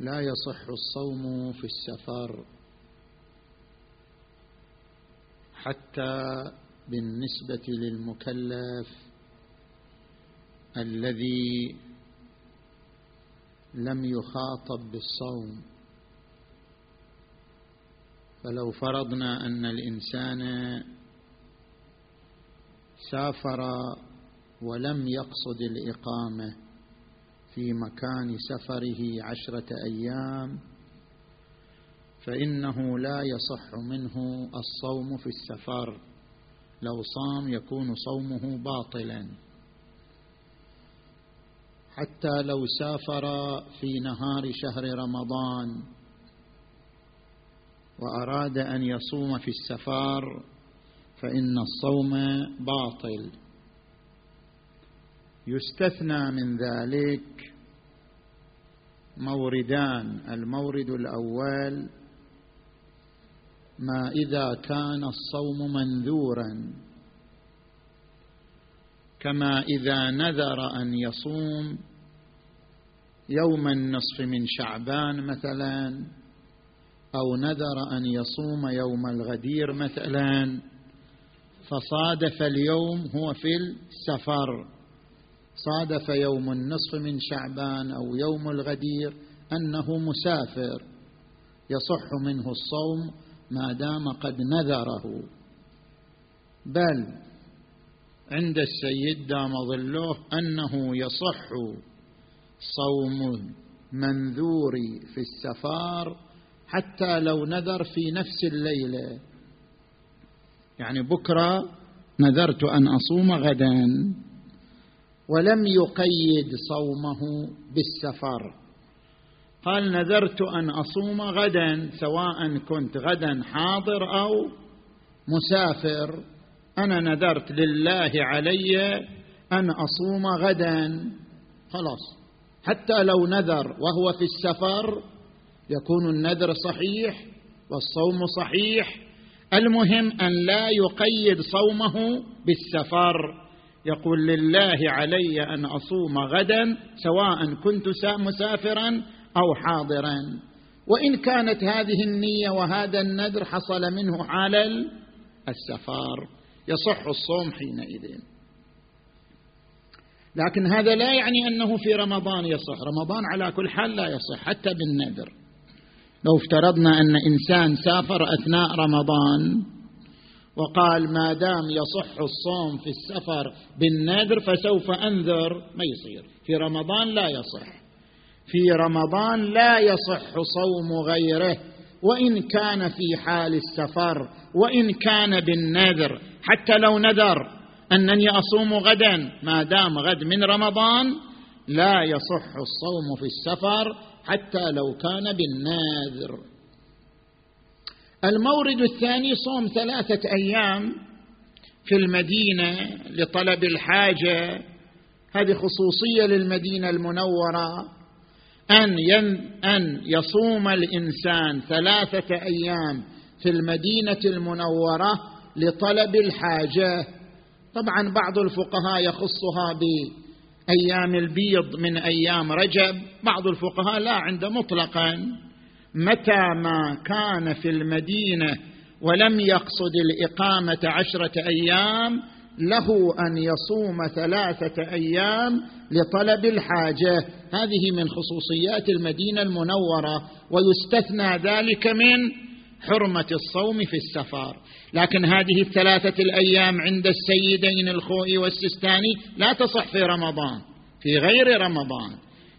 لا يصح الصوم في السفر حتى بالنسبة للمكلف الذي لم يخاطب بالصوم. فلو فرضنا أن الإنسان سافر ولم يقصد الإقامة في مكان سفره عشرة أيام فإنه لا يصح منه الصوم في السفر لو صام يكون صومه باطلا. حتى لو سافر في نهار شهر رمضان وأراد أن يصوم في السفر فإن الصوم باطل. يستثنى من ذلك موردان. المورد الأول ما إذا كان الصوم منذورا كما إذا نذر أن يصوم يوم النصف من شعبان مثلا أو نذر أن يصوم يوم الغدير مثلا فصادف اليوم هو في السفر. صادف يوم النصف من شعبان أو يوم الغدير أنه مسافر يصح منه الصوم ما دام قد نذره. بل عند السيد دام ظله أنه يصح صوم منذور في السفار حتى لو نذر في نفس الليلة يعني بكرة نذرت أن أصوم غدا. ولم يقيد صومه بالسفر. قال نذرت أن أصوم غدا سواء كنت غدا حاضر أو مسافر. أنا نذرت لله علي أن أصوم غدا. خلاص. حتى لو نذر وهو في السفر يكون النذر صحيح والصوم صحيح. المهم أن لا يقيد صومه بالسفر. يقول لله علي أن أصوم غدا سواء كنت مسافرا أو حاضرا. وإن كانت هذه النية وهذا النذر حصل منه حال السفر. يصح الصوم حينئذ. لكن هذا لا يعني أنه في رمضان يصح. رمضان على كل حال لا يصح حتى بالنذر. لو افترضنا أن إنسان سافر أثناء رمضان وقال ما دام يصح الصوم في السفر بالنذر فسوف أنذر ما يصير. في رمضان لا يصح. في رمضان لا يصح صوم غيره. وإن كان في حال السفر وإن كان بالنذر حتى لو نذر أنني أصوم غدا ما دام غد من رمضان لا يصح الصوم في السفر حتى لو كان بالناذر المورد الثاني صوم ثلاثة أيام في المدينة لطلب الحاجة. هذه خصوصية للمدينة المنورة. أن أن يصوم الإنسان ثلاثة أيام في المدينة المنورة لطلب الحاجة. طبعا بعض الفقهاء يخصها بأيام البيض من أيام رجب بعض الفقهاء لا عند مطلقا. متى ما كان في المدينة ولم يقصد الإقامة عشرة أيام له أن يصوم ثلاثة أيام لطلب الحاجة. هذه من خصوصيات المدينة المنورة ويستثنى ذلك من حرمة الصوم في السفر. لكن هذه الثلاثة الأيام عند السيدين الخوئي والسستاني لا تصح في رمضان في غير رمضان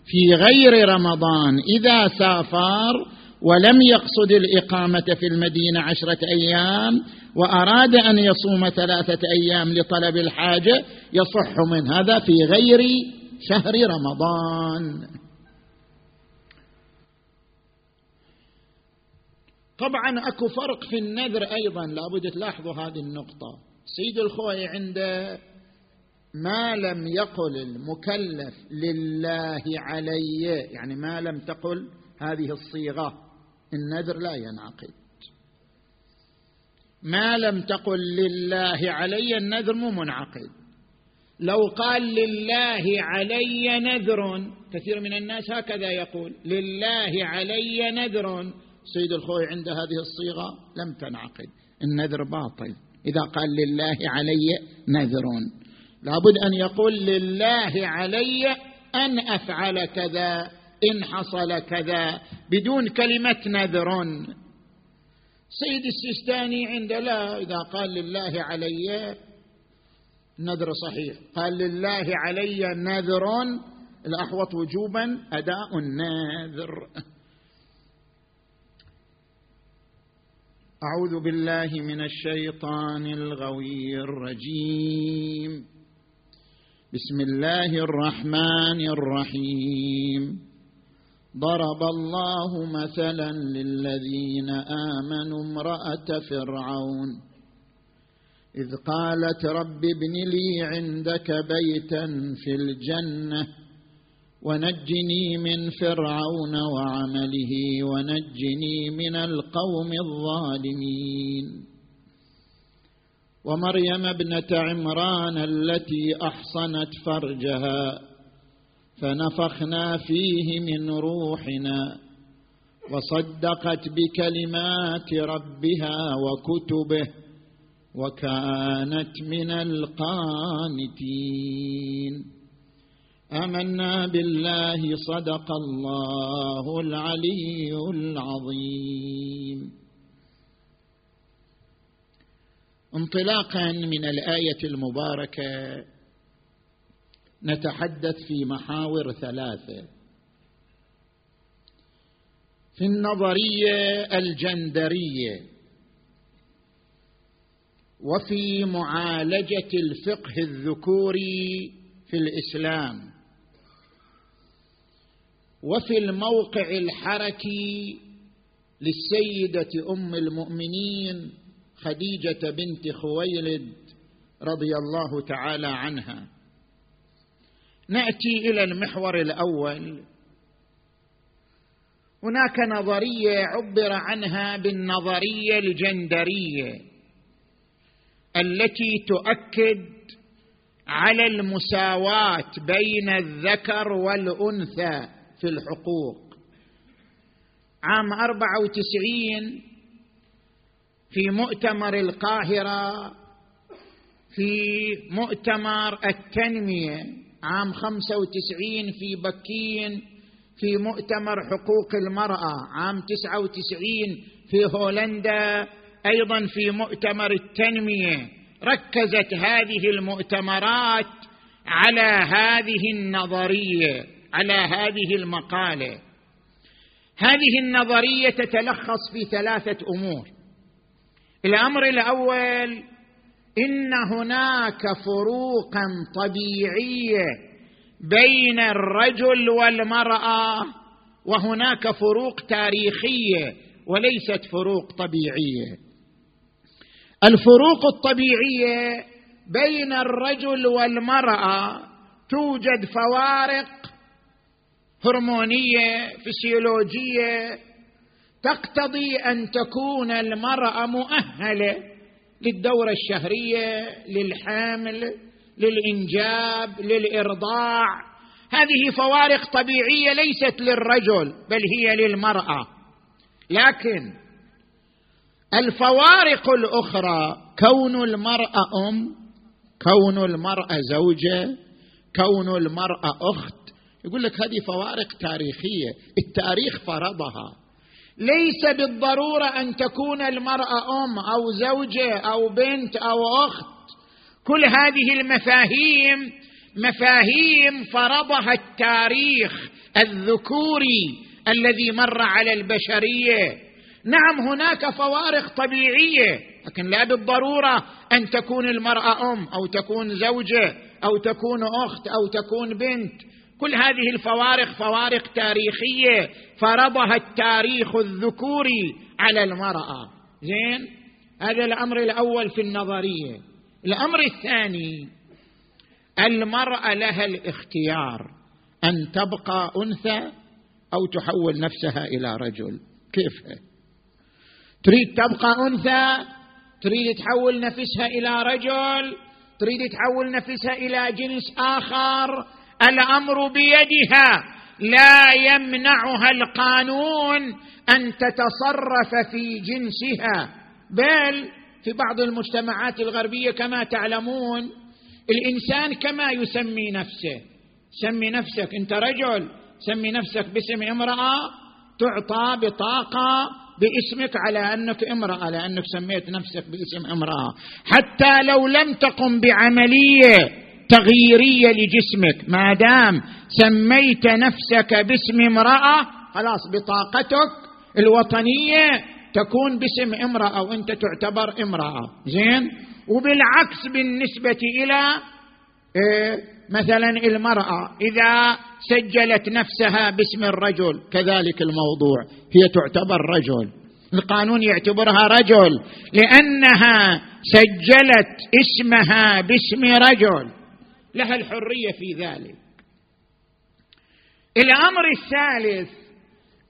في غير رمضان. إذا سافر ولم يقصد الإقامة في المدينة عشرة أيام وأراد أن يصوم ثلاثة أيام لطلب الحاجة يصح من هذا في غير شهر رمضان. طبعا أكو فرق في النذر أيضا لابد تلاحظوا هذه النقطة. سيد الخوي عنده ما لم يقل المكلف لله علي يعني ما لم تقل هذه الصيغة. النذر لا ينعقد. ما لم تقل لله علي النذر مو منعقد. لو قال لله علي نذر كثير من الناس هكذا يقول لله علي نذر. سيد الخوي عند هذه الصيغة لم تنعقد. النذر باطل. إذا قال لله علي نذر لابد أن يقول لله علي أن أفعل كذا. إن حصل كذا بدون كلمة نذر. سيد السيستاني عند لا إذا قال لله علي نذر صحيح. قال لله علي نذر الأحوط وجوبا أداء النذر. أعوذ بالله من الشيطان الغوي الرجيم. بسم الله الرحمن الرحيم. ضرب الله مثلا للذين آمنوا امرأة فرعون. إذ قالت رب ابن لي عندك بيتا في الجنة ونجني من فرعون وعمله ونجني من القوم الظالمين. ومريم ابنة عمران التي أحصنت فرجها فنفخنا فيه من روحنا وصدقت بكلمات ربها وكتبه وكانت من القانتين. آمنا بالله صدق الله العلي العظيم. انطلاقا من الآية المباركة نتحدث في محاور ثلاثة. في النظرية الجندرية وفي معالجة الفقه الذكوري في الإسلام وفي الموقع الحركي للسيدة أم المؤمنين خديجة بنت خويلد رضي الله تعالى عنها. نأتي إلى المحور الأول. هناك نظرية عبر عنها بالنظرية الجندرية التي تؤكد على المساواة بين الذكر والأنثى في الحقوق. عام أربعة وتسعين في مؤتمر القاهرة في مؤتمر التنمية عام خمسة وتسعين في بكين في مؤتمر حقوق المرأة. عام تسعة وتسعين في هولندا أيضا في مؤتمر التنمية. ركزت هذه المؤتمرات على هذه النظرية على هذه المقالة. هذه النظرية تتلخص في ثلاثة أمور. الأمر الأول إن هناك فروقا طبيعية بين الرجل والمرأة وهناك فروق تاريخية وليست فروق طبيعية. الفروق الطبيعية بين الرجل والمرأة توجد فوارق هرمونية فسيولوجية تقتضي أن تكون المرأة مؤهلة للدورة الشهرية للحمل للإنجاب للإرضاع. هذه فوارق طبيعية ليست للرجل بل هي للمرأة. لكن الفوارق الأخرى كون المرأة أم كون المرأة زوجة كون المرأة أخت. يقول لك هذه فوارق تاريخية. التاريخ فرضها. ليس بالضرورة أن تكون المرأة أم أو زوجة أو بنت أو أخت. كل هذه المفاهيم مفاهيم فرضها التاريخ الذكوري الذي مر على البشرية. نعم هناك فوارق طبيعية لكن لا بالضرورة أن تكون المرأة أم أو تكون زوجة أو تكون أخت أو تكون بنت. كل هذه الفوارق فوارق تاريخية. فرضها التاريخ الذكوري على المرأة. زين؟ هذا الأمر الأول في النظرية. الأمر الثاني المرأة لها الاختيار أن تبقى أنثى أو تحول نفسها إلى رجل. كيف؟ تريد تبقى أنثى تريد تحول نفسها إلى رجل تريد تحول نفسها إلى جنس آخر الأمر بيدها. لا يمنعها القانون أن تتصرف في جنسها. بل في بعض المجتمعات الغربية كما تعلمون الإنسان كما يسمي نفسه. سمي نفسك أنت رجل سمي نفسك باسم امرأة تعطى بطاقة باسمك على أنك امرأة لأنك سميت نفسك باسم امرأة. حتى لو لم تقم بعملية تغييرية لجسمك. ما دام سميت نفسك باسم امرأة خلاص بطاقتك الوطنية تكون باسم امرأة وانت تعتبر امرأة. زين؟ وبالعكس بالنسبة إلى إيه مثلا المرأة إذا سجلت نفسها باسم الرجل كذلك الموضوع هي تعتبر رجل. القانون يعتبرها رجل لأنها سجلت اسمها باسم رجل. لها الحرية في ذلك. الأمر الثالث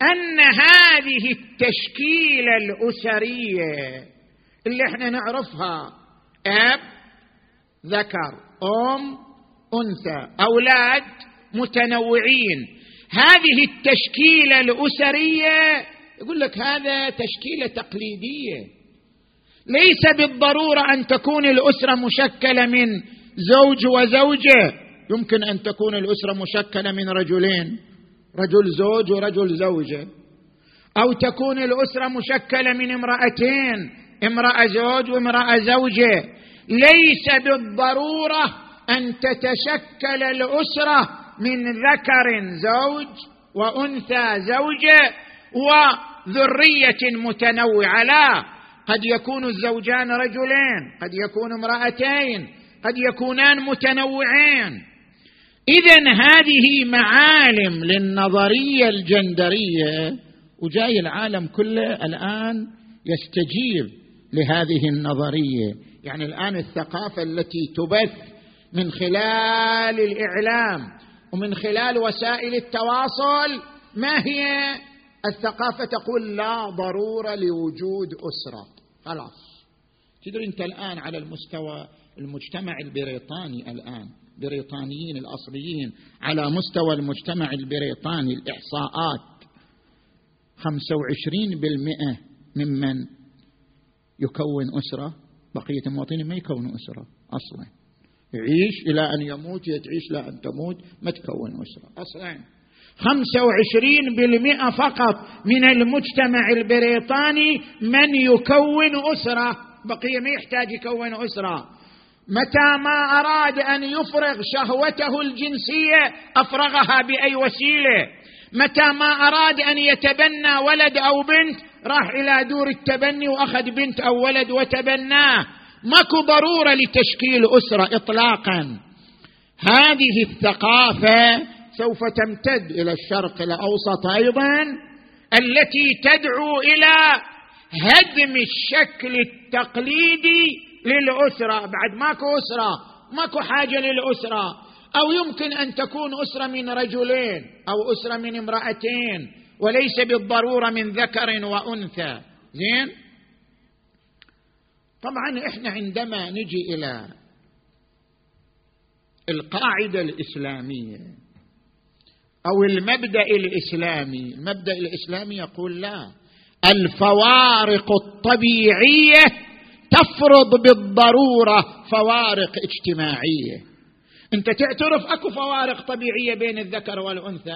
أن هذه التشكيلة الأسرية اللي إحنا نعرفها أب ذكر أم أنثى أولاد متنوعين. هذه التشكيلة الأسرية يقول لك هذا تشكيلة تقليدية. ليس بالضرورة أن تكون الأسرة مشكلة من زوج وزوجة. يمكن أن تكون الأسرة مشكلة من رجلين. رجل زوج ورجل زوجة. أو تكون الأسرة مشكلة من امرأتين. امرأة زوج وامرأة زوجة. ليس بالضرورة أن تتشكل الأسرة من ذكر زوج وأنثى زوجة وذرية متنوعة. لا. قد يكون الزوجان رجلين قد يكون امرأتين. قد يكونان متنوعين اذا هذه معالم للنظرية الجندرية وجاي العالم كله الآن يستجيب لهذه النظرية. يعني الآن الثقافة التي تبث من خلال الإعلام ومن خلال وسائل التواصل ما هي؟ الثقافة تقول لا ضرورة لوجود أسرة. خلاص. تدري أنت الآن على المستوى المجتمع البريطاني الآن بريطانيين الأصليين على مستوى المجتمع البريطاني الإحصاءات 25% ممن يكون أسرة بقية المواطنين ما يكونوا أسرة أصلا. يعيش إلى أن يموت تعيش لا أن تموت ما تكون أسرة أصلا. 25% فقط من المجتمع البريطاني من يكون أسرة بقية ما يحتاج يكون أسرة. متى ما أراد أن يفرغ شهوته الجنسية أفرغها بأي وسيلة. متى ما أراد أن يتبنى ولد أو بنت راح إلى دور التبني وأخذ بنت أو ولد وتبناه. ماكو ضرورة لتشكيل أسرة اطلاقا. هذه الثقافة سوف تمتد إلى الشرق الأوسط أيضا التي تدعو إلى هدم الشكل التقليدي للأسرة. بعد ماكو أسرة ماكو حاجة للأسرة. أو يمكن أن تكون أسرة من رجلين أو أسرة من امرأتين وليس بالضرورة من ذكر وأنثى. زين؟ طبعا إحنا عندما نجي إلى القاعدة الإسلامية أو المبدأ الإسلامي المبدأ الإسلامي يقول لا الفوارق الطبيعية تفرض بالضرورة فوارق اجتماعية. انت تعترف اكو فوارق طبيعية بين الذكر والأنثى؟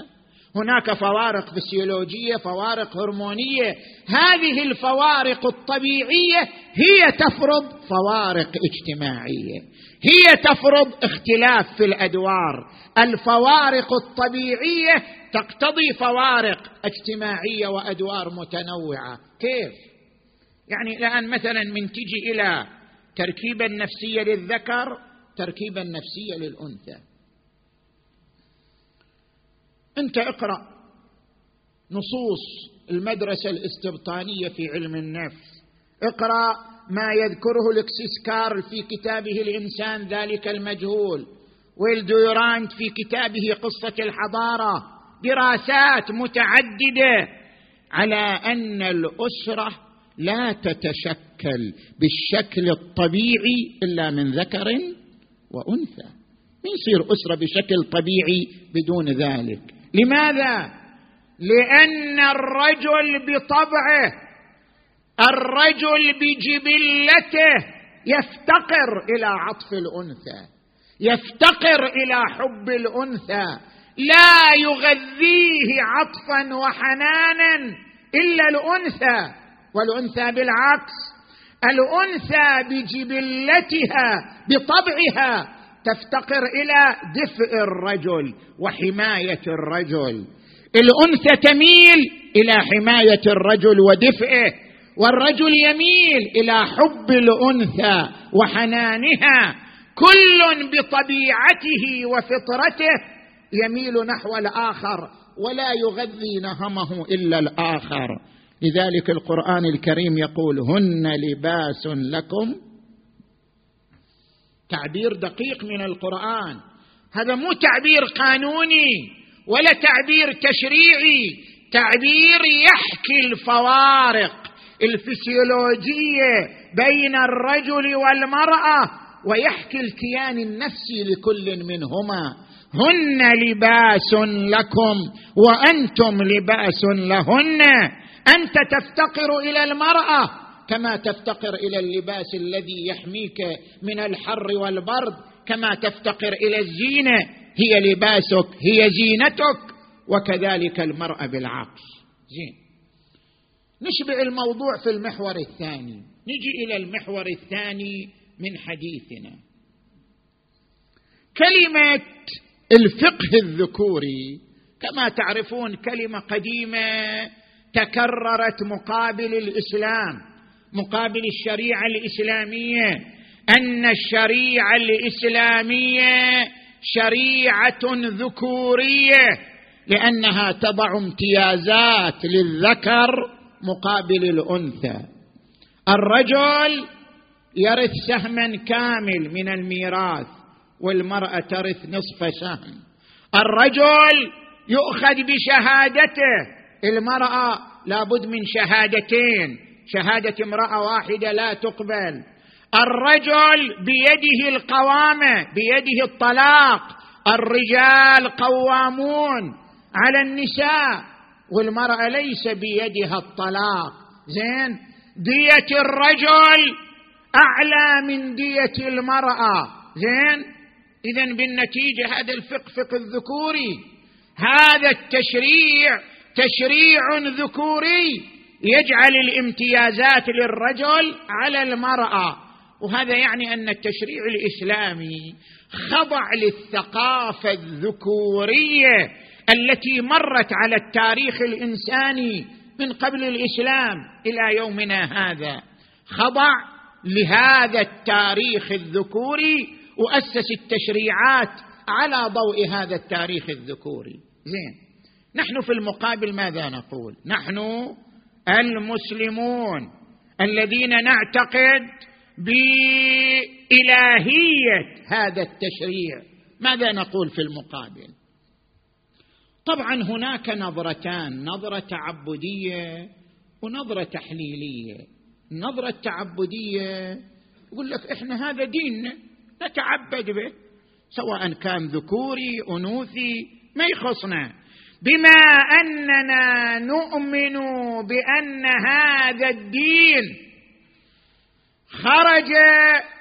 هناك فوارق فسيولوجية فوارق هرمونية. هذه الفوارق الطبيعية هي تفرض فوارق اجتماعية. هي تفرض اختلاف في الأدوار. الفوارق الطبيعية تقتضي فوارق اجتماعية وأدوار متنوعة. كيف؟ يعني الآن مثلا من تجي إلى تركيبه النفسيه للذكر تركيبه النفسيه للأنثى. أنت اقرأ نصوص المدرسة الاستبطانية في علم النفس. اقرأ ما يذكره أليكسيس كاريل في كتابه الإنسان ذلك المجهول. وويل ديورانت في كتابه قصة الحضارة. دراسات متعددة على أن الأسرة لا تتشكل بالشكل الطبيعي إلا من ذكر وأنثى. ما يصير أسرة بشكل طبيعي بدون ذلك. لماذا؟ لأن الرجل بطبعه الرجل بجبلته يفتقر إلى عطف الأنثى يفتقر إلى حب الأنثى. لا يغذيه عطفا وحنانا إلا الأنثى. والأنثى بالعكس الأنثى بجبلتها بطبعها تفتقر إلى دفء الرجل وحماية الرجل. الأنثى تميل إلى حماية الرجل ودفئه والرجل يميل إلى حب الأنثى وحنانها. كل بطبيعته وفطرته يميل نحو الآخر ولا يغذي نهمه إلا الآخر. لذلك القرآن الكريم يقول هن لباس لكم. تعبير دقيق من القرآن. هذا مو تعبير قانوني ولا تعبير تشريعي. تعبير يحكي الفوارق الفسيولوجية بين الرجل والمرأة ويحكي الكيان النفسي لكل منهما. هن لباس لكم وأنتم لباس لهن. أنت تفتقر إلى المرأة كما تفتقر إلى اللباس الذي يحميك من الحر والبرد كما تفتقر إلى الزينة. هي لباسك هي زينتك وكذلك المرأة بالعكس. زين. نشبع الموضوع في المحور الثاني. نجي إلى المحور الثاني من حديثنا. كلمة الفقه الذكوري كما تعرفون كلمة قديمة تكررت مقابل الإسلام مقابل الشريعة الإسلامية. أن الشريعة الإسلامية شريعة ذكورية لأنها تضع امتيازات للذكر مقابل الأنثى. الرجل يرث سهما كامل من الميراث والمرأة ترث نصف سهم. الرجل يؤخذ بشهادته المرأة لابد من شهادتين. شهادة امرأة واحدة لا تقبل. الرجل بيده القوامة بيده الطلاق. الرجال قوامون على النساء. والمرأة ليس بيدها الطلاق. زين؟ دية الرجل أعلى من دية المرأة. زين؟ اذا بالنتيجة هذا الفقه فقه الذكوري. هذا التشريع تشريع ذكوري يجعل الامتيازات للرجل على المرأة. وهذا يعني أن التشريع الإسلامي خضع للثقافة الذكورية التي مرت على التاريخ الإنساني من قبل الإسلام إلى يومنا هذا. خضع لهذا التاريخ الذكوري وأسس التشريعات على ضوء هذا التاريخ الذكوري. زين. نحن في المقابل ماذا نقول؟ نحن المسلمون الذين نعتقد بإلهية هذا التشريع. ماذا نقول في المقابل؟ طبعا هناك نظرتان نظرة تعبدية ونظرة تحليلية. النظره التعبديه يقول لك إحنا هذا ديننا نتعبد به سواء كان ذكوري أنوثي ما يخصنا. بما أننا نؤمن بأن هذا الدين خرج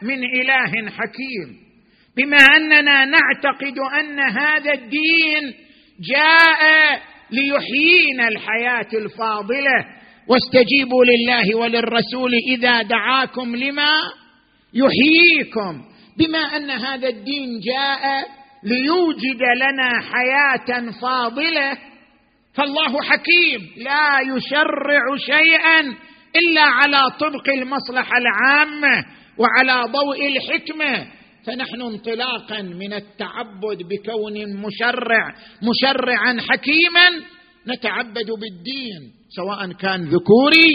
من إله حكيم. بما أننا نعتقد أن هذا الدين جاء ليحيينا الحياة الفاضلة. واستجيبوا لله وللرسول إذا دعاكم لما يحييكم. بما أن هذا الدين جاء ليوجد لنا حياة فاضلة. فالله حكيم. لا يشرع شيئا إلا على طبق المصلحة العامة وعلى ضوء الحكمة. فنحن انطلاقا من التعبد بكون مشرع مشرعا حكيما. نتعبد بالدين سواء كان ذكوري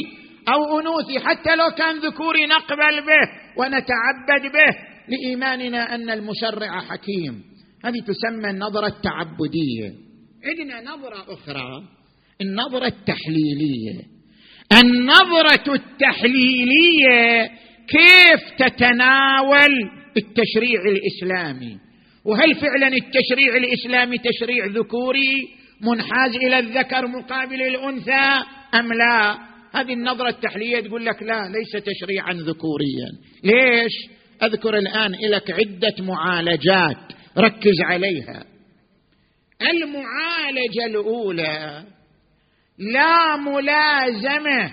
أو أنوثي حتى لو كان ذكوري نقبل به ونتعبد به. لإيماننا أن المشرع حكيم. هذه تسمى النظرة التعبدية. عندنا نظرة أخرى النظرة التحليلية. النظرة التحليلية كيف تتناول التشريع الإسلامي؟ وهل فعلا التشريع الإسلامي تشريع ذكوري منحاز إلى الذكر مقابل الأنثى أم لا؟ هذه النظرة التحليلية تقول لك لا ليس تشريعا ذكوريا. ليش؟ أذكر الآن لك عدة معالجات. ركز عليها. المعالجة الأولى لا ملازمة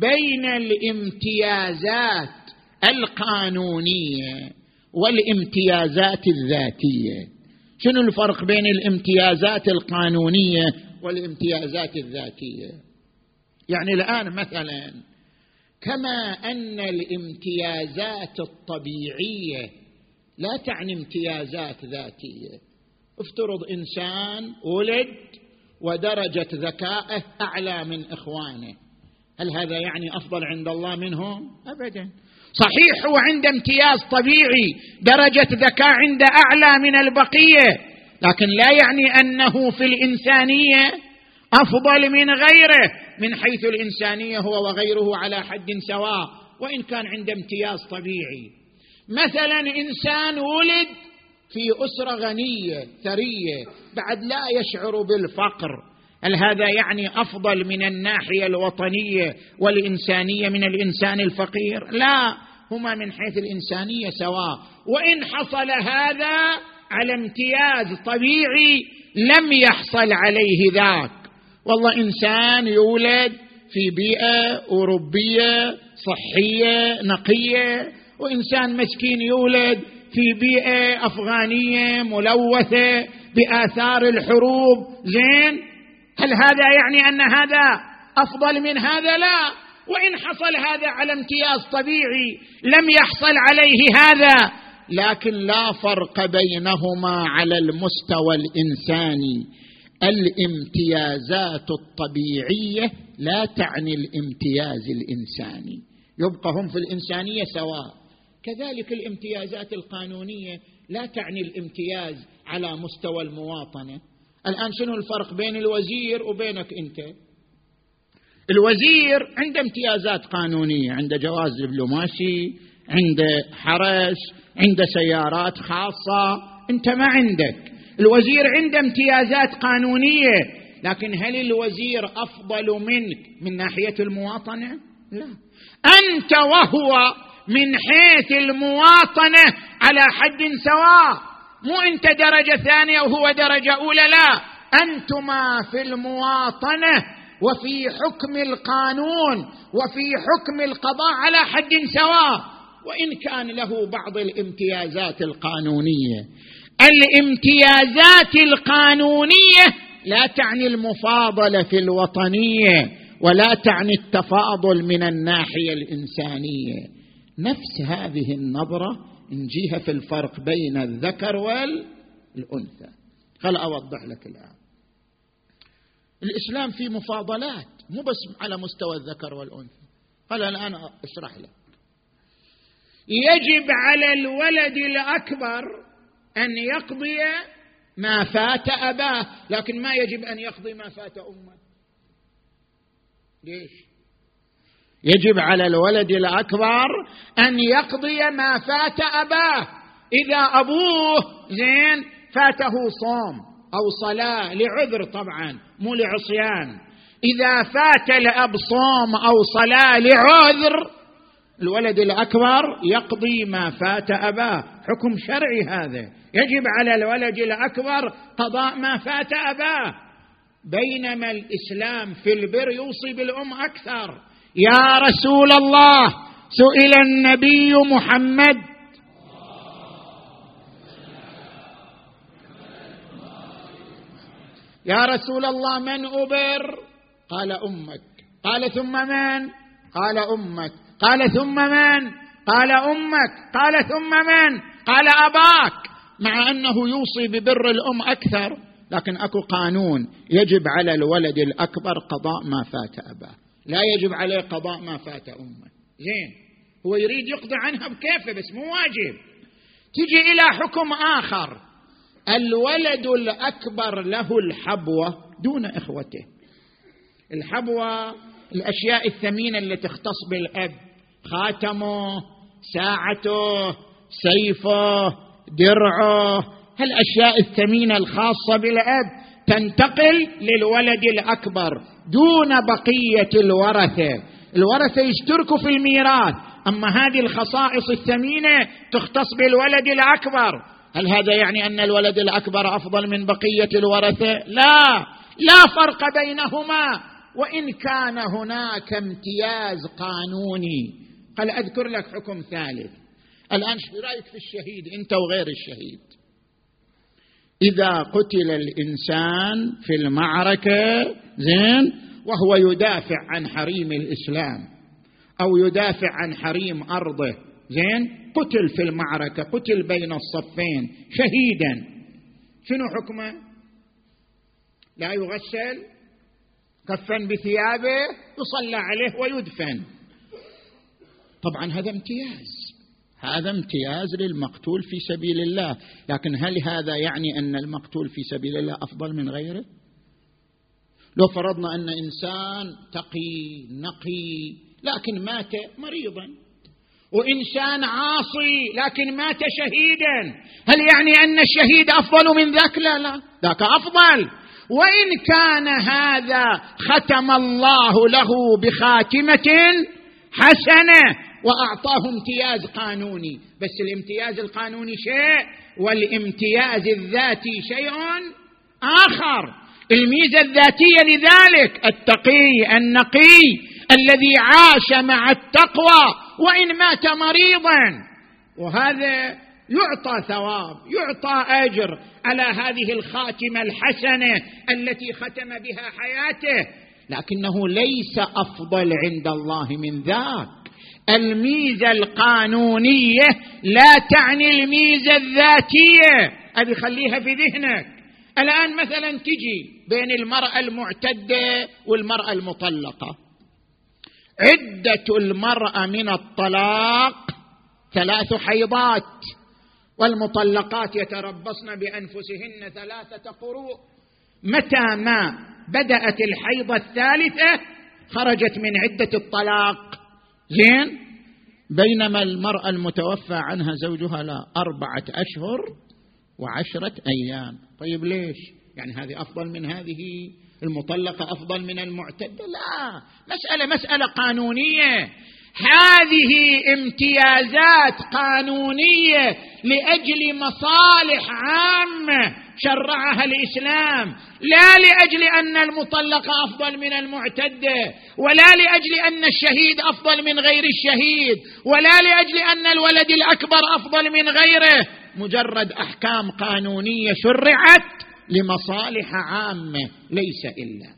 بين الامتيازات القانونية والامتيازات الذاتية. شنو الفرق بين الامتيازات القانونية والامتيازات الذاتية؟ يعني الآن مثلا كما أن الامتيازات الطبيعية لا تعني امتيازات ذاتية. افترض إنسان ولد ودرجة ذكائه أعلى من إخوانه. هل هذا يعني أفضل عند الله منهم؟ ابدا. صحيح هو عنده امتياز طبيعي. درجة ذكاء عنده أعلى من البقية. لكن لا يعني أنه في الإنسانية أفضل من غيره من حيث الإنسانية هو وغيره على حد سواء. وإن كان عنده امتياز طبيعي. مثلا إنسان ولد في أسرة غنية ثرية بعد لا يشعر بالفقر. هل هذا يعني أفضل من الناحية الوطنية والإنسانية من الإنسان الفقير؟ لا هما من حيث الإنسانية سواء. وإن حصل هذا على امتياز طبيعي لم يحصل عليه ذاك. والله إنسان يولد في بيئة أوروبية صحية نقية وإنسان مسكين يولد في بيئة أفغانية ملوثة بآثار الحروب. زين؟ هل هذا يعني أن هذا أفضل من هذا؟ لا. وإن حصل هذا على امتياز طبيعي لم يحصل عليه هذا لكن لا فرق بينهما على المستوى الإنساني. الامتيازات الطبيعية لا تعني الامتياز الإنساني. يبقى هم في الإنسانية سواء. كذلك الامتيازات القانونية لا تعني الامتياز على مستوى المواطنة. الآن شنو الفرق بين الوزير وبينك أنت؟ الوزير عنده امتيازات قانونية عنده جواز دبلوماسي عنده حرس عنده سيارات خاصة أنت ما عندك. الوزير عنده امتيازات قانونية لكن هل الوزير أفضل منك من ناحية المواطنة؟ لا. أنت وهو من حيث المواطنة على حد سواء. مو انت درجة ثانية وهو درجة أولى لا. أنتما في المواطنة وفي حكم القانون وفي حكم القضاء على حد سواء. وإن كان له بعض الامتيازات القانونية. الامتيازات القانونية لا تعني المفاضلة في الوطنية ولا تعني التفاضل من الناحية الإنسانية. نفس هذه النظرة نجيها في الفرق بين الذكر والأنثى. خل أوضح لك الآن. الإسلام فيه مفاضلات مو بس على مستوى الذكر والأنثى. قال الآن أشرح لك. يجب على الولد الأكبر أن يقضي ما فات أباه لكن ما يجب أن يقضي ما فات أمه. ليش؟ يجب على الولد الأكبر أن يقضي ما فات أباه. إذا أبوه زين فاته صوم أو صلاة لعذر طبعا مو لعصيان. إذا فات الأب صوم أو صلاة لعذر الولد الأكبر يقضي ما فات أباه. حكم شرعي هذا. يجب على الولد الأكبر قضاء ما فات أباه. بينما الإسلام في البر يوصي بالأم أكثر. يا رسول الله سئل النبي محمد. يا رسول الله من أبر؟ قال أمك. قال ثم من؟ قال أمك. قال ثم من؟ قال أمك. قال ثم من؟ قال أباك. مع أنه يوصي ببر الأم أكثر لكن أكو قانون يجب على الولد الأكبر قضاء ما فات أباه. لا يجب عليه قضاء ما فات أمة. زين. هو يريد يقضي عنها بكيفه بس مو واجب. تجي إلى حكم آخر. الولد الأكبر له الحبوة دون إخوته. الحبوة الأشياء الثمينة اللي تختص بالأب. خاتمه ساعته سيفه درعه. هالأشياء الثمينة الخاصة بالأب تنتقل للولد الأكبر. دون بقية الورثة. الورثة يشتركوا في الميراث. أما هذه الخصائص الثمينة تختص بالولد الأكبر. هل هذا يعني أن الولد الأكبر أفضل من بقية الورثة؟ لا. لا فرق بينهما. وإن كان هناك امتياز قانوني. قال أذكر لك حكم ثالث. الآن شو رأيك في الشهيد؟ أنت وغير الشهيد. إذا قتل الإنسان في المعركة زين وهو يدافع عن حريم الإسلام أو يدافع عن حريم أرضه زين قتل في المعركة قتل بين الصفين شهيدا. شنو حكمه؟ لا يغسل كفن بثيابه يصلى عليه ويدفن. طبعا هذا امتياز. هذا امتياز للمقتول في سبيل الله. لكن هل هذا يعني أن المقتول في سبيل الله أفضل من غيره؟ لو فرضنا أن إنسان تقي نقي لكن مات مريضا وانسان عاصي لكن مات شهيدا هل يعني أن الشهيد أفضل من ذاك؟ لا لا ذاك أفضل. وإن كان هذا ختم الله له بخاتمة حسنة وأعطاه امتياز قانوني. بس الامتياز القانوني شيء والامتياز الذاتي شيء آخر. الميزة الذاتية لذلك التقي النقي الذي عاش مع التقوى وإن مات مريضا. وهذا يعطى ثواب يعطى أجر على هذه الخاتمة الحسنة التي ختم بها حياته. لكنه ليس أفضل عند الله من ذاك. الميزه القانونية لا تعني الميزه الذاتية. هذه خليها في ذهنك. الآن مثلا تجي بين المرأة المعتدة والمرأة المطلقة. عدة المرأة من الطلاق ثلاث حيضات والمطلقات يتربصن بأنفسهن ثلاثة قروء. متى ما بدأت الحيضة الثالثة خرجت من عدة الطلاق. زين؟ بينما المرأة المتوفى عنها زوجها لا أربعة أشهر وعشرة أيام. طيب ليش؟ يعني هذه أفضل من هذه؟ المطلقة أفضل من المعتدة؟ لا. مسألة مسألة قانونية. هذه امتيازات قانونية لأجل مصالح عامة. شرعها الإسلام لا لأجل أن المطلقه أفضل من المعتده ولا لأجل أن الشهيد أفضل من غير الشهيد ولا لأجل أن الولد الأكبر أفضل من غيره. مجرد أحكام قانونية شرعت لمصالح عامة ليس إلا.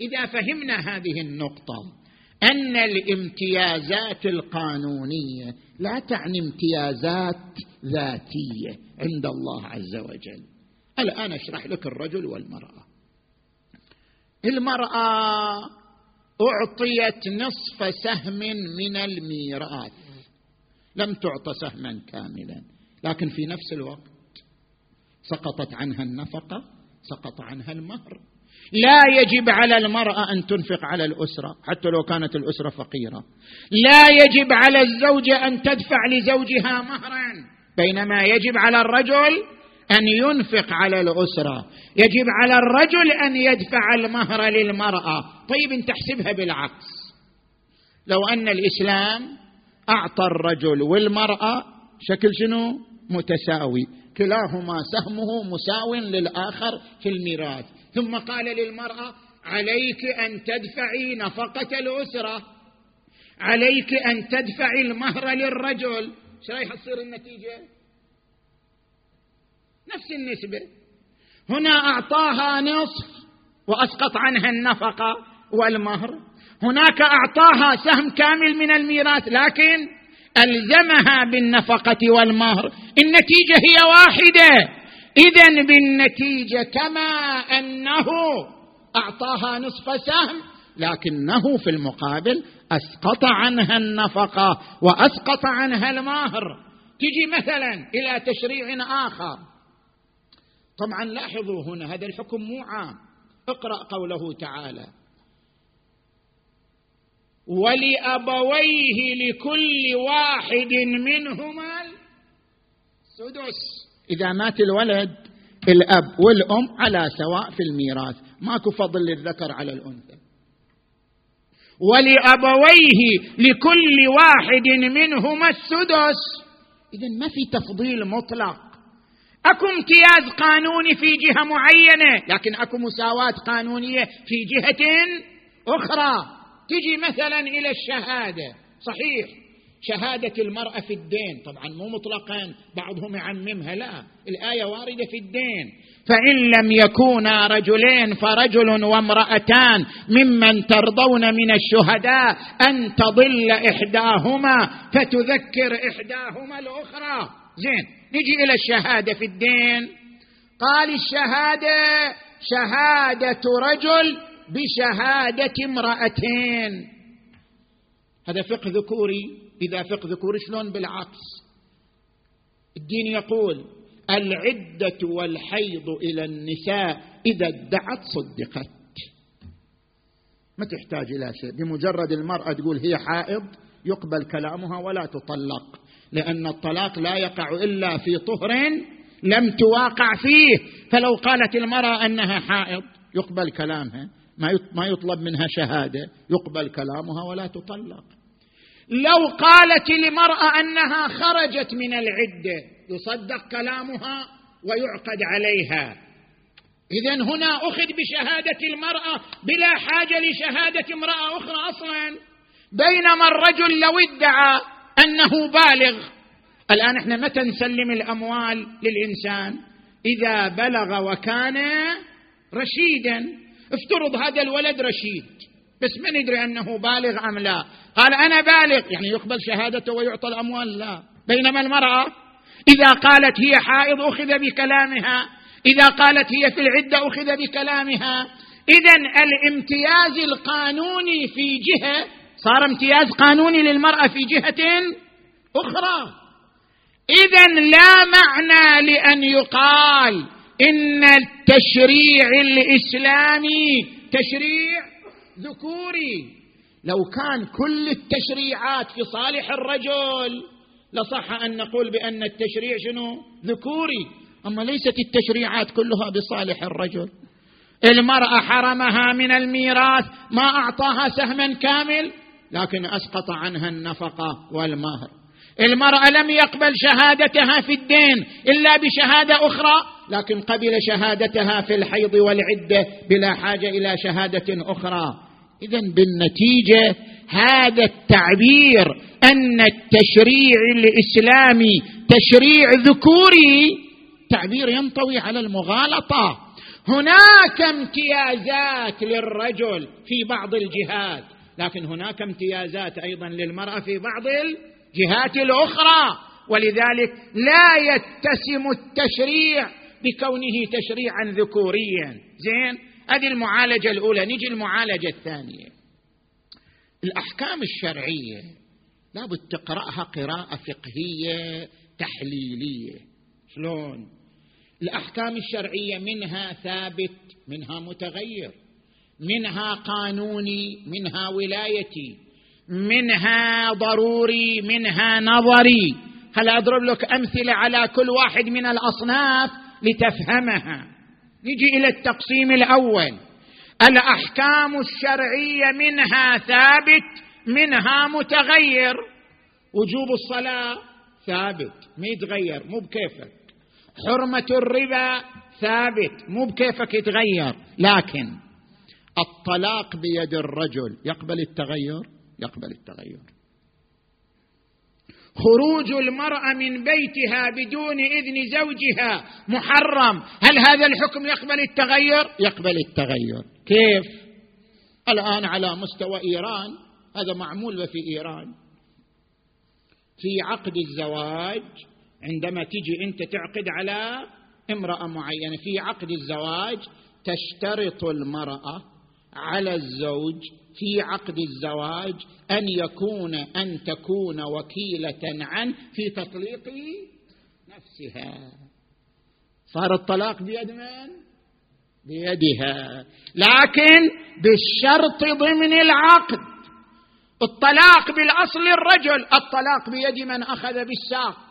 إذا فهمنا هذه النقطة أن الامتيازات القانونية لا تعني امتيازات ذاتية عند الله عز وجل. الآن أشرح لك الرجل والمرأة. المرأة أعطيت نصف سهم من الميراث. لم تعط سهما كاملا. لكن في نفس الوقت سقطت عنها النفقة سقط عنها المهر. لا يجب على المرأة أن تنفق على الأسرة حتى لو كانت الأسرة فقيرة. لا يجب على الزوجه أن تدفع لزوجها مهرا. بينما يجب على الرجل أن ينفق على الاسره يجب على الرجل أن يدفع المهر للمرأة. طيب انت احسبها بالعكس. لو أن الإسلام أعطى الرجل والمرأة شكل شنو؟ متساوي. كلاهما سهمه مساو للآخر في الميراث. ثم قال للمرأة عليك أن تدفعي نفقة الاسره عليك أن تدفعي المهر للرجل. إيش رايح تصير النتيجة؟ نفس النسبة. هنا أعطاها نصف وأسقط عنها النفقة والمهر. هناك أعطاها سهم كامل من الميراث لكن ألزمها بالنفقة والمهر. النتيجة هي واحدة. اذا بالنتيجة كما أنه أعطاها نصف سهم لكنه في المقابل أسقط عنها النفقة وأسقط عنها المهر. تجي مثلا إلى تشريع آخر. طبعا لاحظوا هنا هذا الحكم مو عام. اقرأ قوله تعالى ولأبويه لكل واحد منهما السدس. إذا مات الولد الأب والأم على سواء في الميراث. ماكو فضل للذكر على الأنثى. ولأبويه لكل واحد منهما السدس. إذا ما في تفضيل مطلق. اكو امتياز قانوني في جهة معينة؟ لكن أكو مساواة قانونية في جهة أخرى. تجي مثلا إلى الشهادة. صحيح. شهادة المرأة في الدين. طبعا مو مطلقا. بعضهم يعممها. لا. الآية واردة في الدين. فإن لم يكونا رجلين فرجل وامرأتان ممن ترضون من الشهداء أن تضل إحداهما فتذكر إحداهما الأخرى. زين نجي إلى الشهادة في الدين. قال الشهادة شهادة رجل بشهادة امرأتين. هذا فقه ذكوري. إذا فقه ذكوري شلون بالعكس؟ الدين يقول العدة والحيض إلى النساء إذا ادعت صدقت. ما تحتاج إلى شيء بمجرد المرأة تقول هي حائض يقبل كلامها ولا تطلق. لأن الطلاق لا يقع إلا في طهر لم تواقع فيه. فلو قالت المرأة أنها حائض يقبل كلامها. ما يطلب منها شهادة يقبل كلامها ولا تطلق. لو قالت لمرأة أنها خرجت من العدة يصدق كلامها ويعقد عليها. إذا هنا أخذ بشهادة المرأة بلا حاجة لشهادة امرأة أخرى أصلا. بينما الرجل لو ادعى أنه بالغ. الآن إحنا متى نسلم الأموال للإنسان؟ إذا بلغ وكان رشيدا. افترض هذا الولد رشيد بس ما ندري أنه بالغ أم لا؟ قال أنا بالغ. يعني يقبل شهادته ويعطى الأموال؟ لا. بينما المرأة إذا قالت هي حائض أخذ بكلامها. إذا قالت هي في العدة أخذ بكلامها. إذا الامتياز القانوني في جهة صار امتياز قانوني للمرأة في جهة أخرى إذا لا معنى لأن يقال إن التشريع الإسلامي تشريع ذكوري لو كان كل التشريعات في صالح الرجل لصح أن نقول بأن التشريع شنو؟ ذكوري، أما ليست التشريعات كلها بصالح الرجل. المرأة حرمها من الميراث ما أعطاها سهما كامل لكن أسقط عنها النفقة والمهر. المرأة لم يقبل شهادتها في الدين إلا بشهادة أخرى لكن قبل شهادتها في الحيض والعدة بلا حاجة إلى شهادة أخرى. اذا بالنتيجة هذا التعبير أن التشريع الإسلامي تشريع ذكوري تعبير ينطوي على المغالطة. هناك امتيازات للرجل في بعض الجهات. لكن هناك امتيازات أيضا للمرأة في بعض الجهات الأخرى ولذلك لا يتسم التشريع بكونه تشريعا ذكوريا. زين هذه المعالجة الأولى نجي المعالجة الثانية. الأحكام الشرعية لابد تقرأها قراءة فقهية تحليلية. شلون؟ الأحكام الشرعية منها ثابت منها متغير. منها قانوني منها ولايتي منها ضروري منها نظري. هل أضرب لك أمثلة على كل واحد من الأصناف لتفهمها؟ نجي إلى التقسيم الأول. الأحكام الشرعية منها ثابت منها متغير. وجوب الصلاة ثابت ما يتغير مو بكيفك. حرمة الربا ثابت مو بكيفك يتغير. لكن الطلاق بيد الرجل. يقبل التغير؟ يقبل التغير. خروج المرأة من بيتها بدون إذن زوجها محرم. هل هذا الحكم يقبل التغير؟ يقبل التغير. كيف؟ الآن على مستوى إيران. هذا معمول في إيران. في عقد الزواج عندما تجي أنت تعقد على امرأة معينة في عقد الزواج تشترط المرأة على الزوج في عقد الزواج أن يكون أن تكون وكيلة عنه في تطليق نفسها. صار الطلاق بيد من؟ بيدها. لكن بالشرط ضمن العقد. الطلاق بالأصل الرجل الطلاق بيد من أخذ بالساق.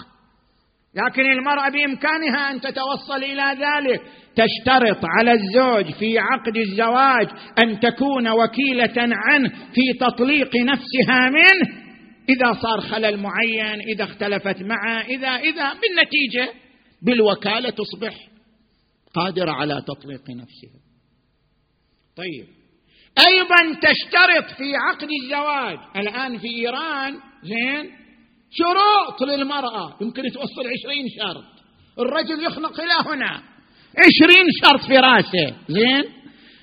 لكن المرأة بإمكانها أن تتوصل إلى ذلك. تشترط على الزوج في عقد الزواج أن تكون وكيلة عنه في تطليق نفسها منه. إذا صار خلل معين إذا اختلفت معه إذا إذا بالنتيجة بالوكالة تصبح قادرة على تطليق نفسها. طيب. أيضا تشترط في عقد الزواج الآن في إيران زين شروط للمرأة. يمكن توصل عشرين شرط. الرجل يخنق إلى هنا. عشرين شرط في رأسه. زين؟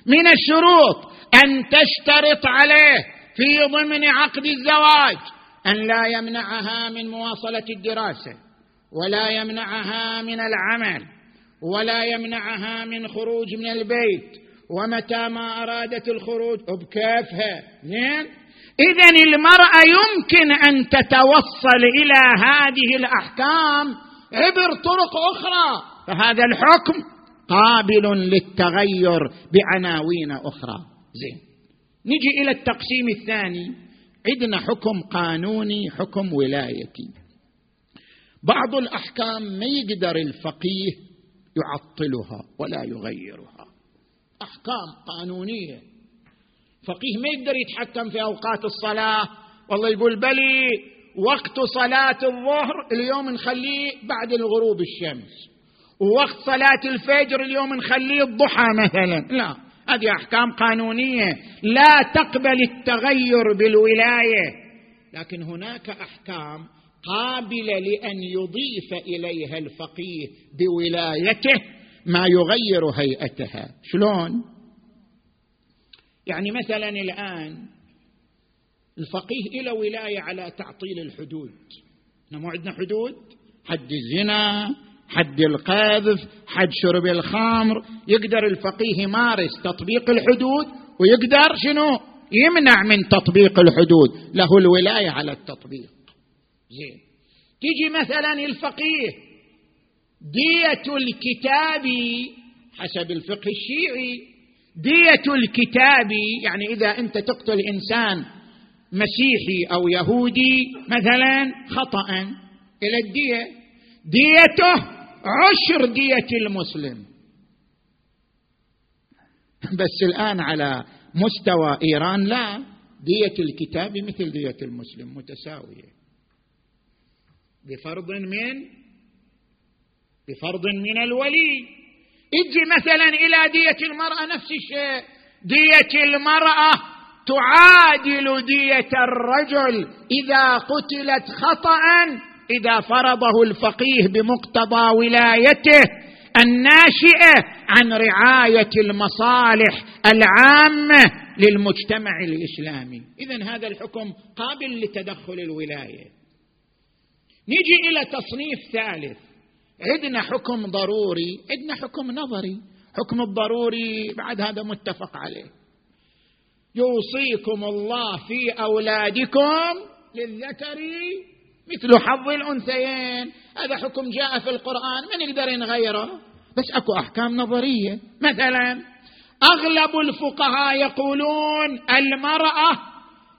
من الشروط أن تشترط عليه في ضمن عقد الزواج أن لا يمنعها من مواصلة الدراسة ولا يمنعها من العمل ولا يمنعها من خروج من البيت ومتى ما أرادت الخروج. بكيفها زين؟ اذا المراه يمكن أن تتوصل إلى هذه الأحكام عبر طرق أخرى. فهذا الحكم قابل للتغير بعناوين أخرى. زين. نجي إلى التقسيم الثاني. عندنا حكم قانوني حكم ولايتي. بعض الأحكام ما يقدر الفقيه يعطلها ولا يغيرها. أحكام قانونية. فقيه ما يقدر يتحكم في أوقات الصلاة. والله يقول بلي وقت صلاة الظهر اليوم نخليه بعد الغروب الشمس. ووقت صلاة الفجر اليوم نخليه الضحى مثلا. لا هذه أحكام قانونية. لا تقبل التغير بالولاية. لكن هناك أحكام قابلة لأن يضيف إليها الفقيه بولايته ما يغير هيئتها. شلون؟ يعني مثلا الآن الفقيه له ولاية على تعطيل الحدود. إحنا مو عندنا حدود؟ حد الزنا حد القذف حد شرب الخمر. يقدر الفقيه يمارس تطبيق الحدود ويقدر شنو؟ يمنع من تطبيق الحدود. له الولاية على التطبيق. زين. تيجي مثلا الفقيه دية الكتاب حسب الفقه الشيعي دية الكتاب يعني إذا أنت تقتل إنسان مسيحي أو يهودي مثلا خطأ. إلى الدية؟ ديته عشر دية المسلم. بس الآن على مستوى إيران لا. دية الكتاب مثل دية المسلم متساوية. بفرض من؟ بفرض من الولي. أجي مثلا إلى دية المرأة نفس الشيء. دية المرأة تعادل دية الرجل إذا قتلت خطأ إذا فرضه الفقيه بمقتضى ولايته الناشئة عن رعاية المصالح العامة للمجتمع الإسلامي. اذا هذا الحكم قابل لتدخل الولاية. نجي إلى تصنيف ثالث. عندنا حكم ضروري عندنا حكم نظري. حكم الضروري بعد هذا متفق عليه. يوصيكم الله في أولادكم للذكر مثل حظ الأنثيين. هذا حكم جاء في القرآن ما نقدر نغيره بس أكو أحكام نظرية. مثلا أغلب الفقهاء يقولون المرأة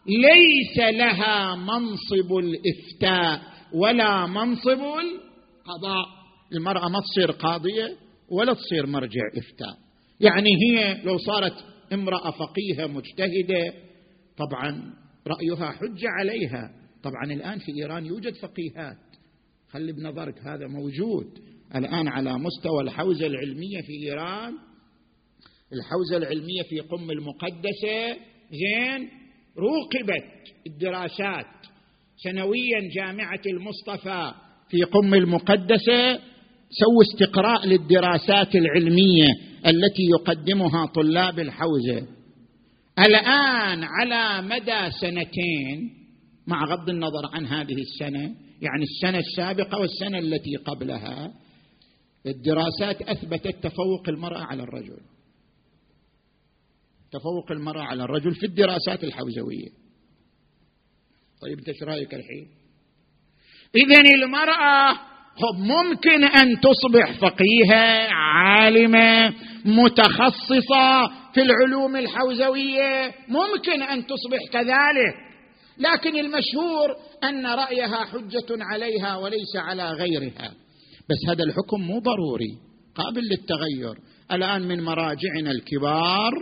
ليس لها منصب الإفتاء ولا منصب القضاء. المرأة ما تصير قاضية ولا تصير مرجع إفتاء. يعني هي لو صارت امرأة فقيهة مجتهدة طبعا رأيها حجة عليها. طبعا الآن في إيران يوجد فقيهات. خلي بنظرك هذا موجود. الآن على مستوى الحوزة العلمية في إيران الحوزة العلمية في قم المقدسة زين روقبت الدراسات. سنويا جامعة المصطفى في قم المقدسة سووا استقراء للدراسات العلمية التي يقدمها طلاب الحوزة. الآن على مدى سنتين مع غض النظر عن هذه السنة يعني السنة السابقة والسنة التي قبلها الدراسات أثبتت تفوق المرأة على الرجل. تفوق المرأة على الرجل في الدراسات الحوزوية. طيب أنت إيش رأيك الحين؟ اذا المرأة ممكن أن تصبح فقيهه عالمة متخصصة في العلوم الحوزوية. ممكن أن تصبح كذلك. لكن المشهور أن رأيها حجة عليها وليس على غيرها. بس هذا الحكم مو ضروري قابل للتغير. الآن من مراجعنا الكبار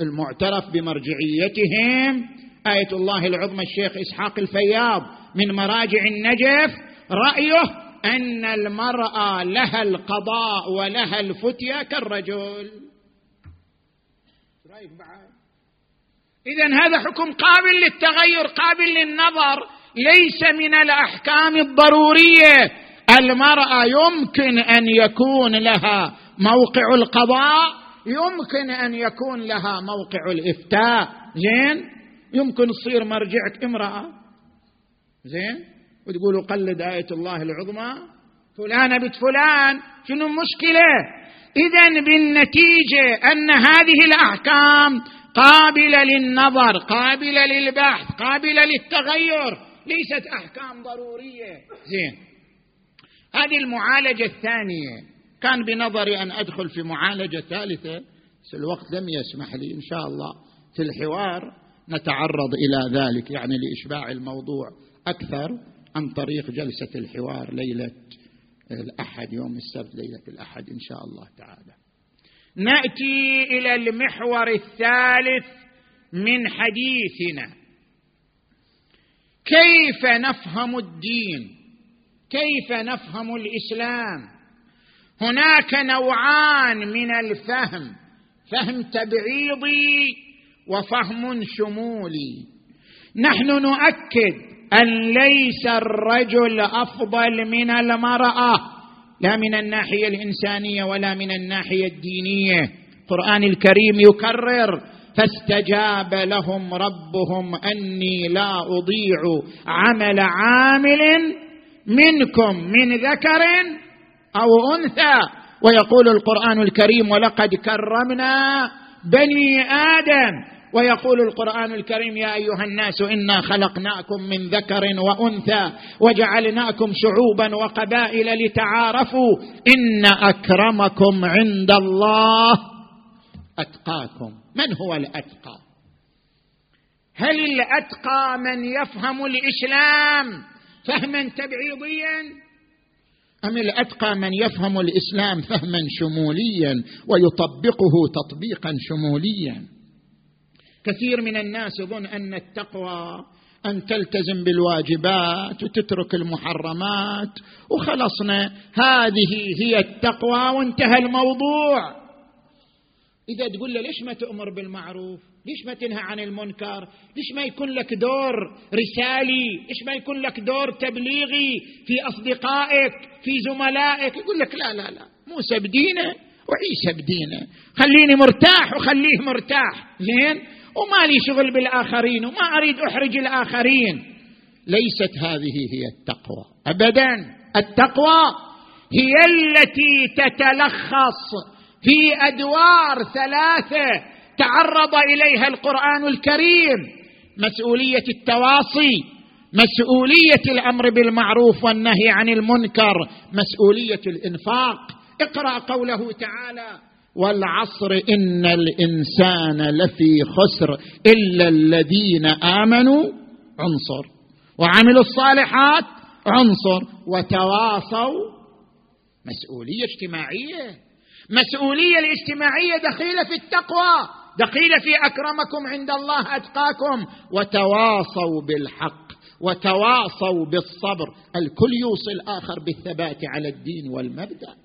المعترف بمرجعيتهم آية الله العظمى الشيخ إسحاق الفياض من مراجع النجف رأيه أن المرأة لها القضاء ولها الفتية كالرجل. إذا هذا حكم قابل للتغير قابل للنظر. ليس من الأحكام الضرورية. المرأة يمكن أن يكون لها موقع القضاء يمكن أن يكون لها موقع الإفتاء. زين؟ يمكن تصير مرجعك امرأة. زين؟ وتقولوا قلد آية الله العظمى. فلانة بنت فلان شنو المشكلة؟ إذا بالنتيجة أن هذه الأحكام قابلة للنظر قابلة للبحث قابلة للتغير ليست أحكام ضرورية. زين. هذه المعالجة الثانية. كان بنظري أن أدخل في معالجة ثالثة بس الوقت لم يسمح لي. إن شاء الله في الحوار نتعرض إلى ذلك يعني لإشباع الموضوع أكثر. عن طريق جلسة الحوار ليلة الأحد يوم السبت ليلة الأحد إن شاء الله تعالى. نأتي إلى المحور الثالث من حديثنا. كيف نفهم الدين؟ كيف نفهم الإسلام؟ هناك نوعان من الفهم فهم تبعيضي وفهم شمولي. نحن نؤكد أن ليس الرجل أفضل من المرأة. لا من الناحية الإنسانية ولا من الناحية الدينية. القران الكريم يكرر فاستجاب لهم ربهم أني لا أضيع عمل عامل منكم من ذكر أو أنثى. ويقول القرآن الكريم ولقد كرمنا بني آدم ويقول القرآن الكريم يا أيها الناس إنا خلقناكم من ذكر وأنثى وجعلناكم شعوبا وقبائل لتعارفوا إن أكرمكم عند الله أتقاكم. من هو الأتقى؟ هل الأتقى من يفهم الإسلام؟ فهما تبعيضيا؟ أم الأتقى من يفهم الإسلام فهما شموليا ويطبقه تطبيقا شموليا؟ كثير من الناس يظن أن التقوى أن تلتزم بالواجبات وتترك المحرمات وخلصنا. هذه هي التقوى وانتهى الموضوع. إذا تقول له ليش ما تؤمر بالمعروف؟ ليش ما تنهى عن المنكر؟ ليش ما يكون لك دور رسالي؟ ليش ما يكون لك دور تبليغي في أصدقائك في زملائك؟ يقول لك لا لا لا موسى بدينه وعيسى بدينه. خليني مرتاح وخليه مرتاح. زين؟ وما لي شغل بالآخرين وما أريد أحرج الآخرين. ليست هذه هي التقوى. ابدا التقوى هي التي تتلخص في أدوار ثلاثة تعرض إليها القرآن الكريم. مسؤولية التواصي مسؤولية الأمر بالمعروف والنهي عن المنكر مسؤولية الإنفاق. اقرأ قوله تعالى والعصر إن الإنسان لفي خسر إلا الذين آمنوا عنصر. وعملوا الصالحات عنصر. وتواصوا. مسؤولية اجتماعية. مسؤولية الاجتماعية دخيلة في التقوى. دخيلة في أكرمكم عند الله أتقاكم. وتواصوا بالحق. وتواصوا بالصبر. الكل يوصي الآخر بالثبات على الدين والمبدأ.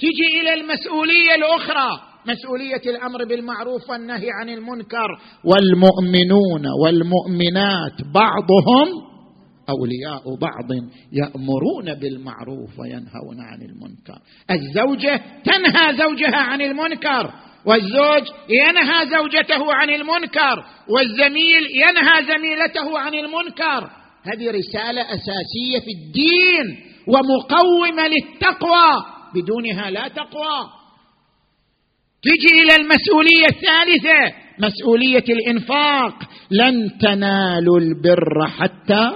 تجي إلى المسؤولية الأخرى مسؤولية الأمر بالمعروف والنهي عن المنكر. والمؤمنون والمؤمنات بعضهم أولياء بعض يأمرون بالمعروف وينهون عن المنكر. الزوجة تنهى زوجها عن المنكر والزوج ينهى زوجته عن المنكر والزميل ينهى زميلته عن المنكر. هذه رسالة أساسية في الدين ومقومة للتقوى. بدونها لا تقوى. تجي إلى المسؤولية الثالثة مسؤولية الإنفاق. لن تنالوا البر حتى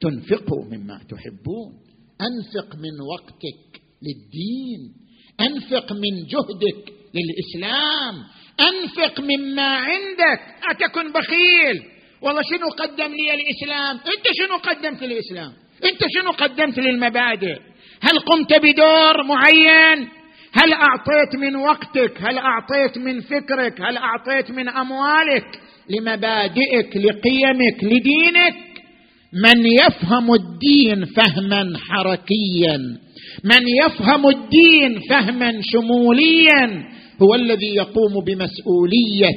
تنفقوا مما تحبون. أنفق من وقتك للدين. أنفق من جهدك للإسلام. أنفق مما عندك. لا تكن بخيل. والله شنو قدم لي الإسلام؟ أنت شنو قدمت للإسلام؟ أنت شنو قدمت للمبادئ؟ هل قمت بدور معين؟ هل أعطيت من وقتك؟ هل أعطيت من فكرك؟ هل أعطيت من أموالك؟ لمبادئك لقيمك لدينك. من يفهم الدين فهما حركيا. من يفهم الدين فهما شموليا. هو الذي يقوم بمسؤوليه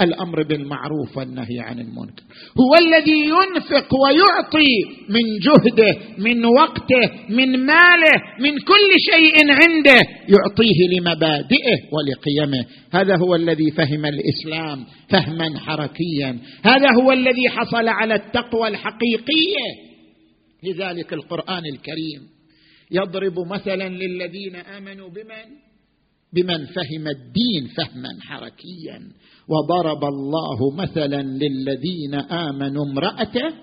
الأمر بالمعروف والنهي عن المنكر. هو الذي ينفق ويعطي من جهده من وقته من ماله من كل شيء عنده يعطيه لمبادئه ولقيمه. هذا هو الذي فهم الإسلام فهما حركيا. هذا هو الذي حصل على التقوى الحقيقية لذلك القرآن الكريم يضرب مثلا للذين آمنوا بمن؟ بمن فهم الدين فهما حركيا. وضرب الله مثلا للذين آمنوا امراته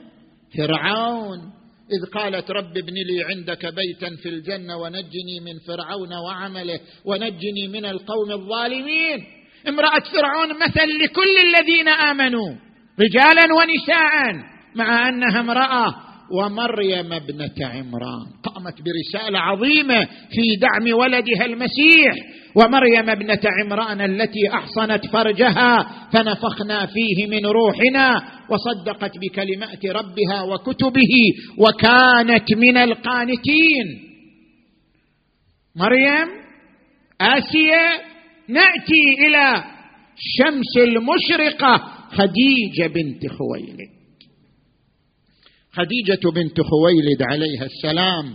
فرعون. إذ قالت رب ابن لي عندك بيتا في الجنة ونجني من فرعون وعمله ونجني من القوم الظالمين. امرأة فرعون مثل لكل الذين آمنوا رجالا ونساء مع أنها امرأة ومريم ابنة عمران. قامت برسالة عظيمة في دعم ولدها المسيح. ومريم ابنة عمران التي أحصنت فرجها فنفخنا فيه من روحنا وصدقت بكلمات ربها وكتبه وكانت من القانتين. مريم آسيا نأتي إلى الشمس المشرقة خديجة بنت خويلد. خديجة بنت خويلد عليها السلام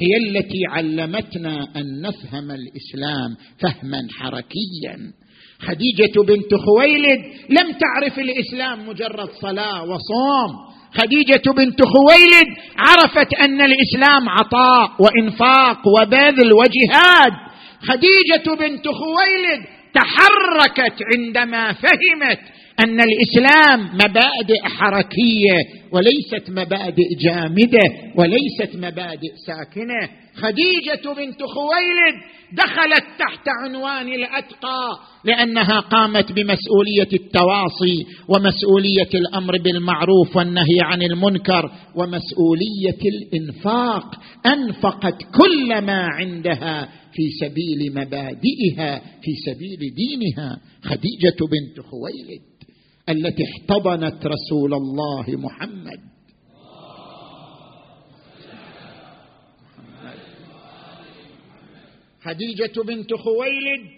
هي التي علمتنا أن نفهم الإسلام فهما حركيا. خديجة بنت خويلد لم تعرف الإسلام مجرد صلاة وصوم. خديجة بنت خويلد عرفت أن الإسلام عطاء وإنفاق وبذل وجهاد. خديجة بنت خويلد تحركت عندما فهمت أن الإسلام مبادئ حركية وليست مبادئ جامدة وليست مبادئ ساكنة. خديجة بنت خويلد دخلت تحت عنوان الأتقى لأنها قامت بمسؤولية التواصي ومسؤولية الأمر بالمعروف والنهي عن المنكر ومسؤولية الإنفاق. أنفقت كل ما عندها في سبيل مبادئها في سبيل دينها. خديجة بنت خويلد. التي احتضنت رسول الله محمد. خديجة بنت خويلد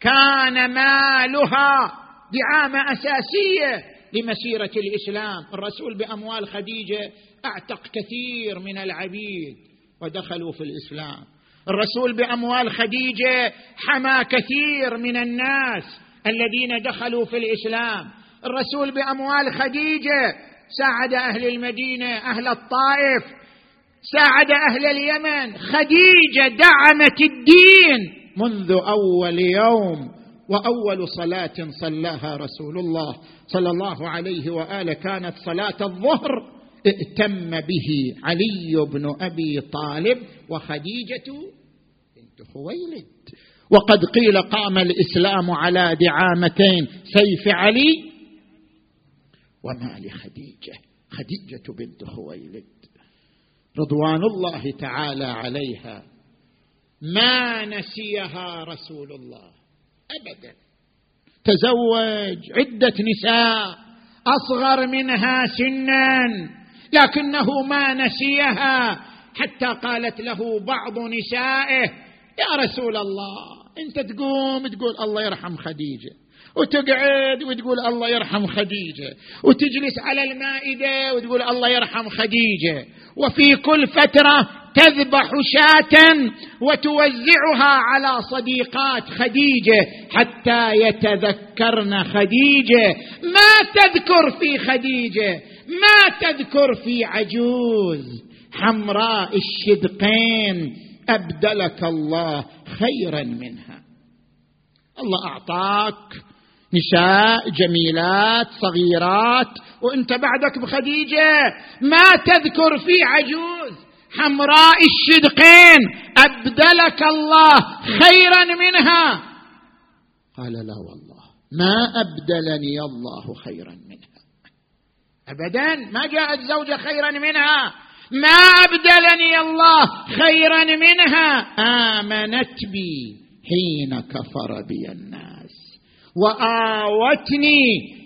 كان مالها دعامة أساسية لمسيرة الإسلام. الرسول بأموال خديجة أعتق كثير من العبيد ودخلوا في الإسلام. الرسول بأموال خديجة حمى كثير من الناس الذين دخلوا في الإسلام. الرسول بأموال خديجة ساعد أهل المدينة أهل الطائف ساعد أهل اليمن. خديجة دعمت الدين منذ أول يوم وأول صلاة صلاها رسول الله صلى الله عليه وآله. كانت صلاة الظهر ائتم به علي بن أبي طالب وخديجة بنت خويلد. وقد قيل قام الإسلام على دعامتين سيف علي وما لخديجة. خديجة بنت خويلد. رضوان الله تعالى عليها. ما نسيها رسول الله. ابدا. تزوج عدة نساء. أصغر منها سنا. لكنه ما نسيها. حتى قالت له بعض نسائه يا رسول الله أنت تقوم تقول الله يرحم خديجة. وتقعد وتقول الله يرحم خديجة وتجلس على المائدة وتقول الله يرحم خديجة وفي كل فترة تذبح شاة وتوزعها على صديقات خديجة حتى يتذكرن خديجة. ما تذكر في خديجة ما تذكر في عجوز. حمراء الشدقين أبدلك الله خيرا منها. الله أعطاك نساء جميلات صغيرات. وأنت بعدك بخديجة. ما تذكر في عجوز حمراء الشدقين. أبدلك الله خيرا منها. قال لا والله ما أبدلني الله خيرا منها. ابدا ما جاءت زوجة خيرا منها. ما أبدلني الله خيرا منها. آمنت بي حين كفر بي الناس. وآوتني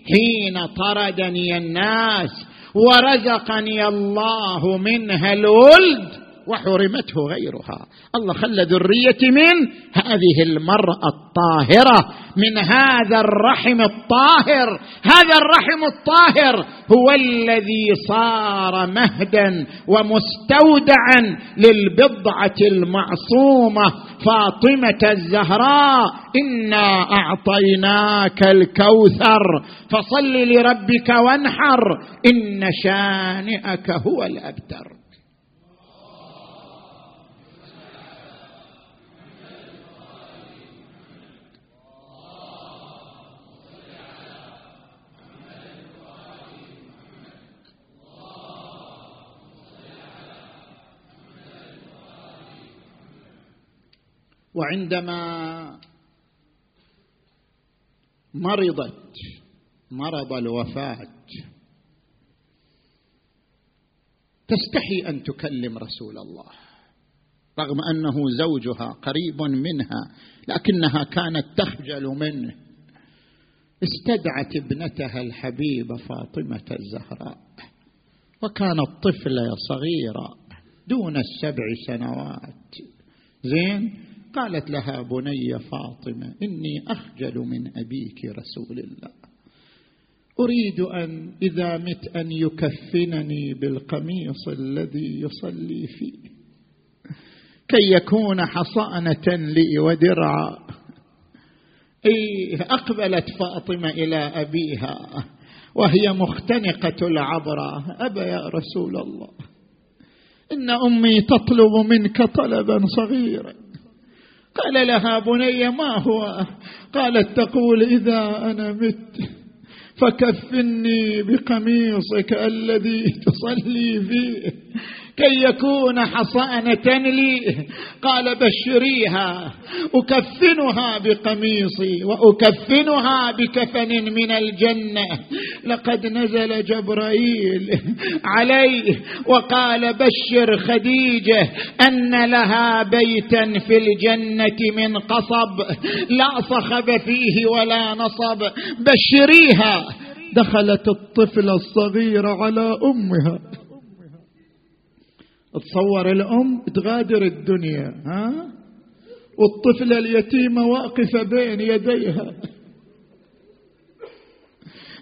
حين طردني الناس ورزقني الله منها الولد. وحرمته غيرها. الله خلى ذريتي من هذه المرأة الطاهرة من هذا الرحم الطاهر. هذا الرحم الطاهر هو الذي صار مهدا ومستودعا للبضعة المعصومة فاطمة الزهراء. إنا أعطيناك الكوثر فصل لربك وانحر إن شانئك هو الأبتر. وعندما مرضت مرض الوفاة تستحي أن تكلم رسول الله رغم أنه زوجها قريب منها لكنها كانت تخجل منه. استدعت ابنتها الحبيبه فاطمة الزهراء وكانت طفله صغيره دون السبع سنوات. زين؟ قالت لها بني فاطمة إني أخجل من أبيك رسول الله. أريد أن إذا مت أن يكفنني بالقميص الذي يصلي فيه. كي يكون حصانة لي ودرعا اي أقبلت فاطمة إلى أبيها وهي مختنقة العبره أبا يا رسول الله إن أمي تطلب منك طلبا صغيرا. قال لها بني ما هو؟ قالت تقول إذا أنا مت فكفني بقميصك الذي تصلي فيه. كي يكون حصانة لي قال بشريها أكفنها بقميصي وأكفنها بكفن من الجنة. لقد نزل جبرائيل عليه وقال بشر خديجة أن لها بيتا في الجنة من قصب لا صخب فيه ولا نصب. بشريها دخلت الطفلة الصغيرة على أمها. تصور الأم تغادر الدنيا ها؟ والطفلة اليتيمة واقفة بين يديها.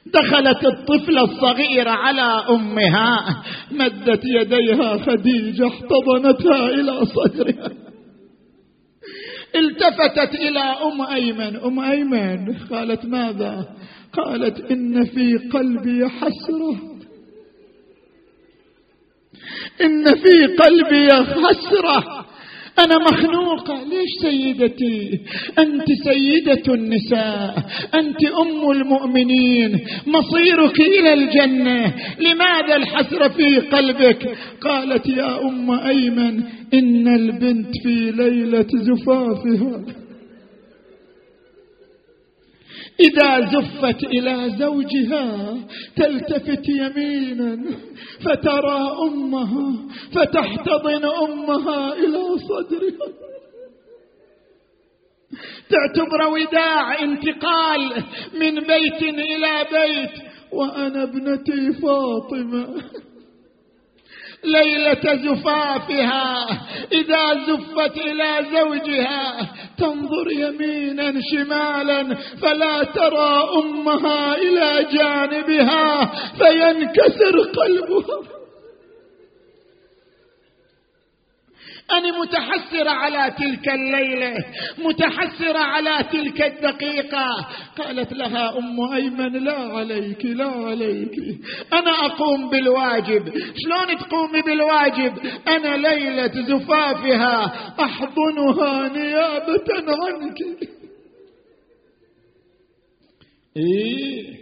دخلت الطفلة الصغيرة على أمها مدت يديها خديجة احتضنتها إلى صدرها. التفتت إلى أم أيمن أم أيمن قالت ماذا؟ قالت إن في قلبي حسرة. إن في قلبي حسرة أنا مخنوقة. ليش سيدتي؟ أنت سيدة النساء. أنت أم المؤمنين. مصيرك إلى الجنة. لماذا الحسرة في قلبك؟ قالت يا أم أيمن إن البنت في ليلة زفافها. إذا زفت إلى زوجها تلتفت يمينا فترى أمها فتحتضن أمها إلى صدرها. تعتبر وداع انتقال من بيت إلى بيت وأنا ابنتي فاطمة. ليلة زفافها إذا زفت إلى زوجها تنظر يمينا شمالا فلا ترى أمها إلى جانبها فينكسر قلبها. أنا متحسرة على تلك الليلة متحسرة على تلك الدقيقة. قالت لها أم أيمن لا عليك لا عليك. أنا أقوم بالواجب. شلون تقومي بالواجب؟ أنا ليلة زفافها أحضنها نيابة عنك. إيه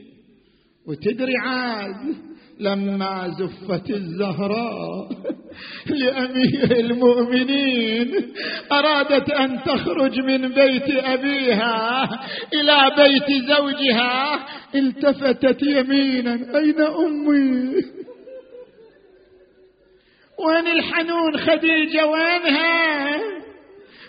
وتدري عاد لما زفت الزهراء لأمير المؤمنين. أرادت أن تخرج من بيت أبيها إلى بيت زوجها. التفتت يمينا اين أمي. وين الحنون خديجة؟ وينها؟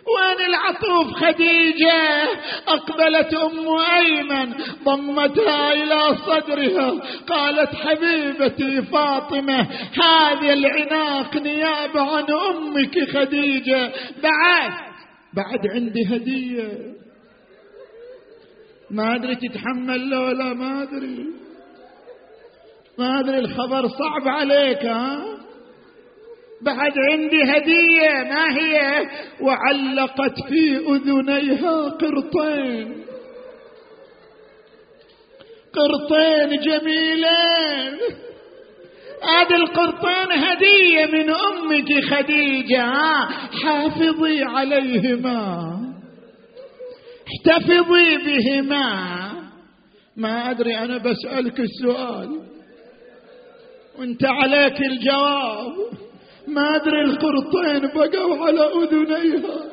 وين العطوف خديجة؟ أقبلت أم أيمن ضمتها إلى صدرها قالت حبيبتي فاطمة هذا العناق نيابة عن أمك خديجة. بعد بعد عندي هدية. ما أدري تتحمل له ولا ما أدري. ما أدري الخبر صعب عليك ها؟ بعد عندي هدية ما هي؟ وعلقت في أذنيها قرطين. قرطين جميلين. هذه القرطين هدية من أمك خديجة. حافظي عليهما. احتفظي بهما. ما أدري أنا بسألك السؤال. وانت عليك الجواب. ما أدري القرطين بقوا على أذنيها.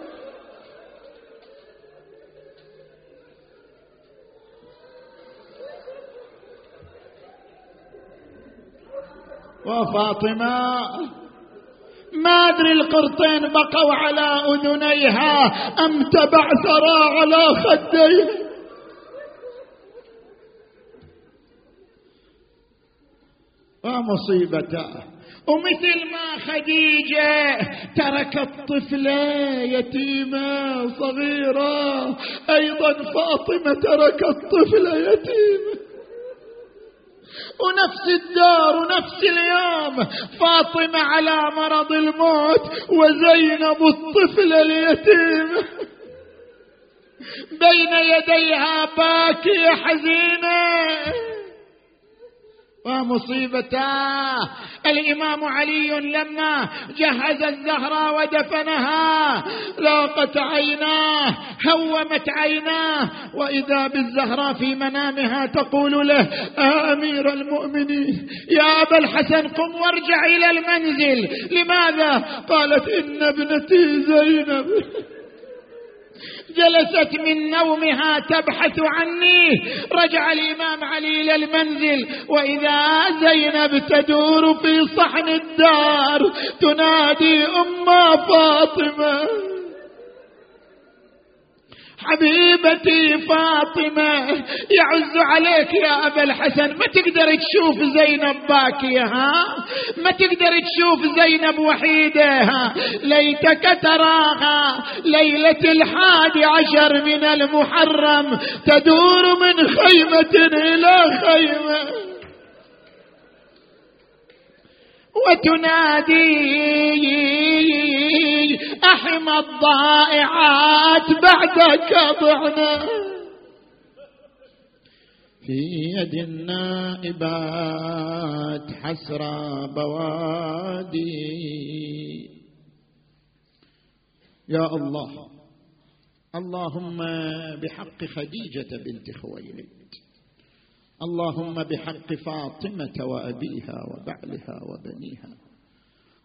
وفاطمة ما أدري القرطين بقوا على أذنيها أم تبعثرا على خديها. ومصيبته ومثل ما خديجة تركت طفلة يتيمة صغيرة أيضا فاطمة تركت طفلة يتيمة ونفس الدار ونفس اليوم فاطمة على مرض الموت وزينب الطفلة اليتيمة بين يديها باكية حزينة. ومصيبتاه. الإمام علي لما جهز الزهراء ودفنها لاقت عيناه هومت عيناه وإذا بالزهراء في منامها تقول له آه أمير المؤمنين يا أبا الحسن قم وارجع إلى المنزل. لماذا؟ قالت إن ابنتي زينب. جلست من نومها تبحث عني. رجع الإمام علي إلى المنزل وإذا زينب تدور في صحن الدار تنادي أم فاطمة. حبيبتي فاطمة يعز عليك يا أبا الحسن. ما تقدر تشوف زينب باكية ها؟ ما تقدر تشوف زينب وحيدة ها؟ ليتك تراها ليلة الحادي عشر من المحرم تدور من خيمة إلى خيمة. وتنادي الضائعات بعدك ضعنا في يد النائبات حسرى بوادي. يا الله اللهم بحق خديجة بنت خويلد. اللهم بحق فاطمة وأبيها وبعلها وبنيها.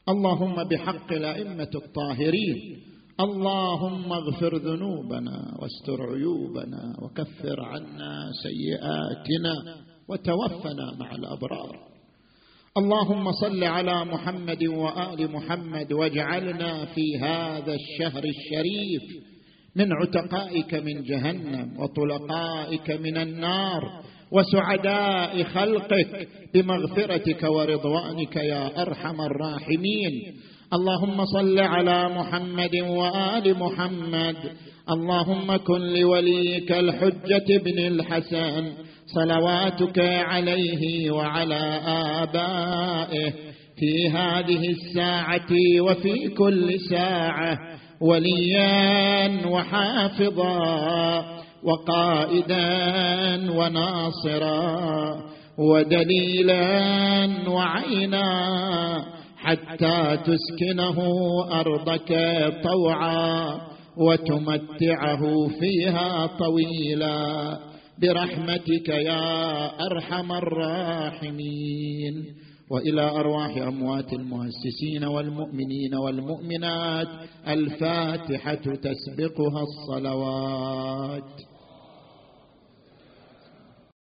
اللهم بحق الأئمة الطاهرين. اللهم اغفر ذنوبنا واستر عيوبنا وكفر عنا سيئاتنا وتوفنا مع الأبرار. اللهم صل على محمد وآل محمد واجعلنا في هذا الشهر الشريف من عتقائك من جهنم وطلقائك من النار وسعداء خلقك بمغفرتك ورضوانك يا أرحم الراحمين. اللهم صل على محمد وآل محمد. اللهم كن لوليك الحجة بن الحسن. صلواتك عليه وعلى آبائه. في هذه الساعة وفي كل ساعة. وليا وحافظا وقائدا وناصرا. ودليلا وعينا. حتى تسكنه أرضك طوعا وتمتعه فيها طويلا. برحمتك يا أرحم الراحمين. وإلى أرواح أموات المؤسسين والمؤمنين والمؤمنات الفاتحة تسبقها الصلوات.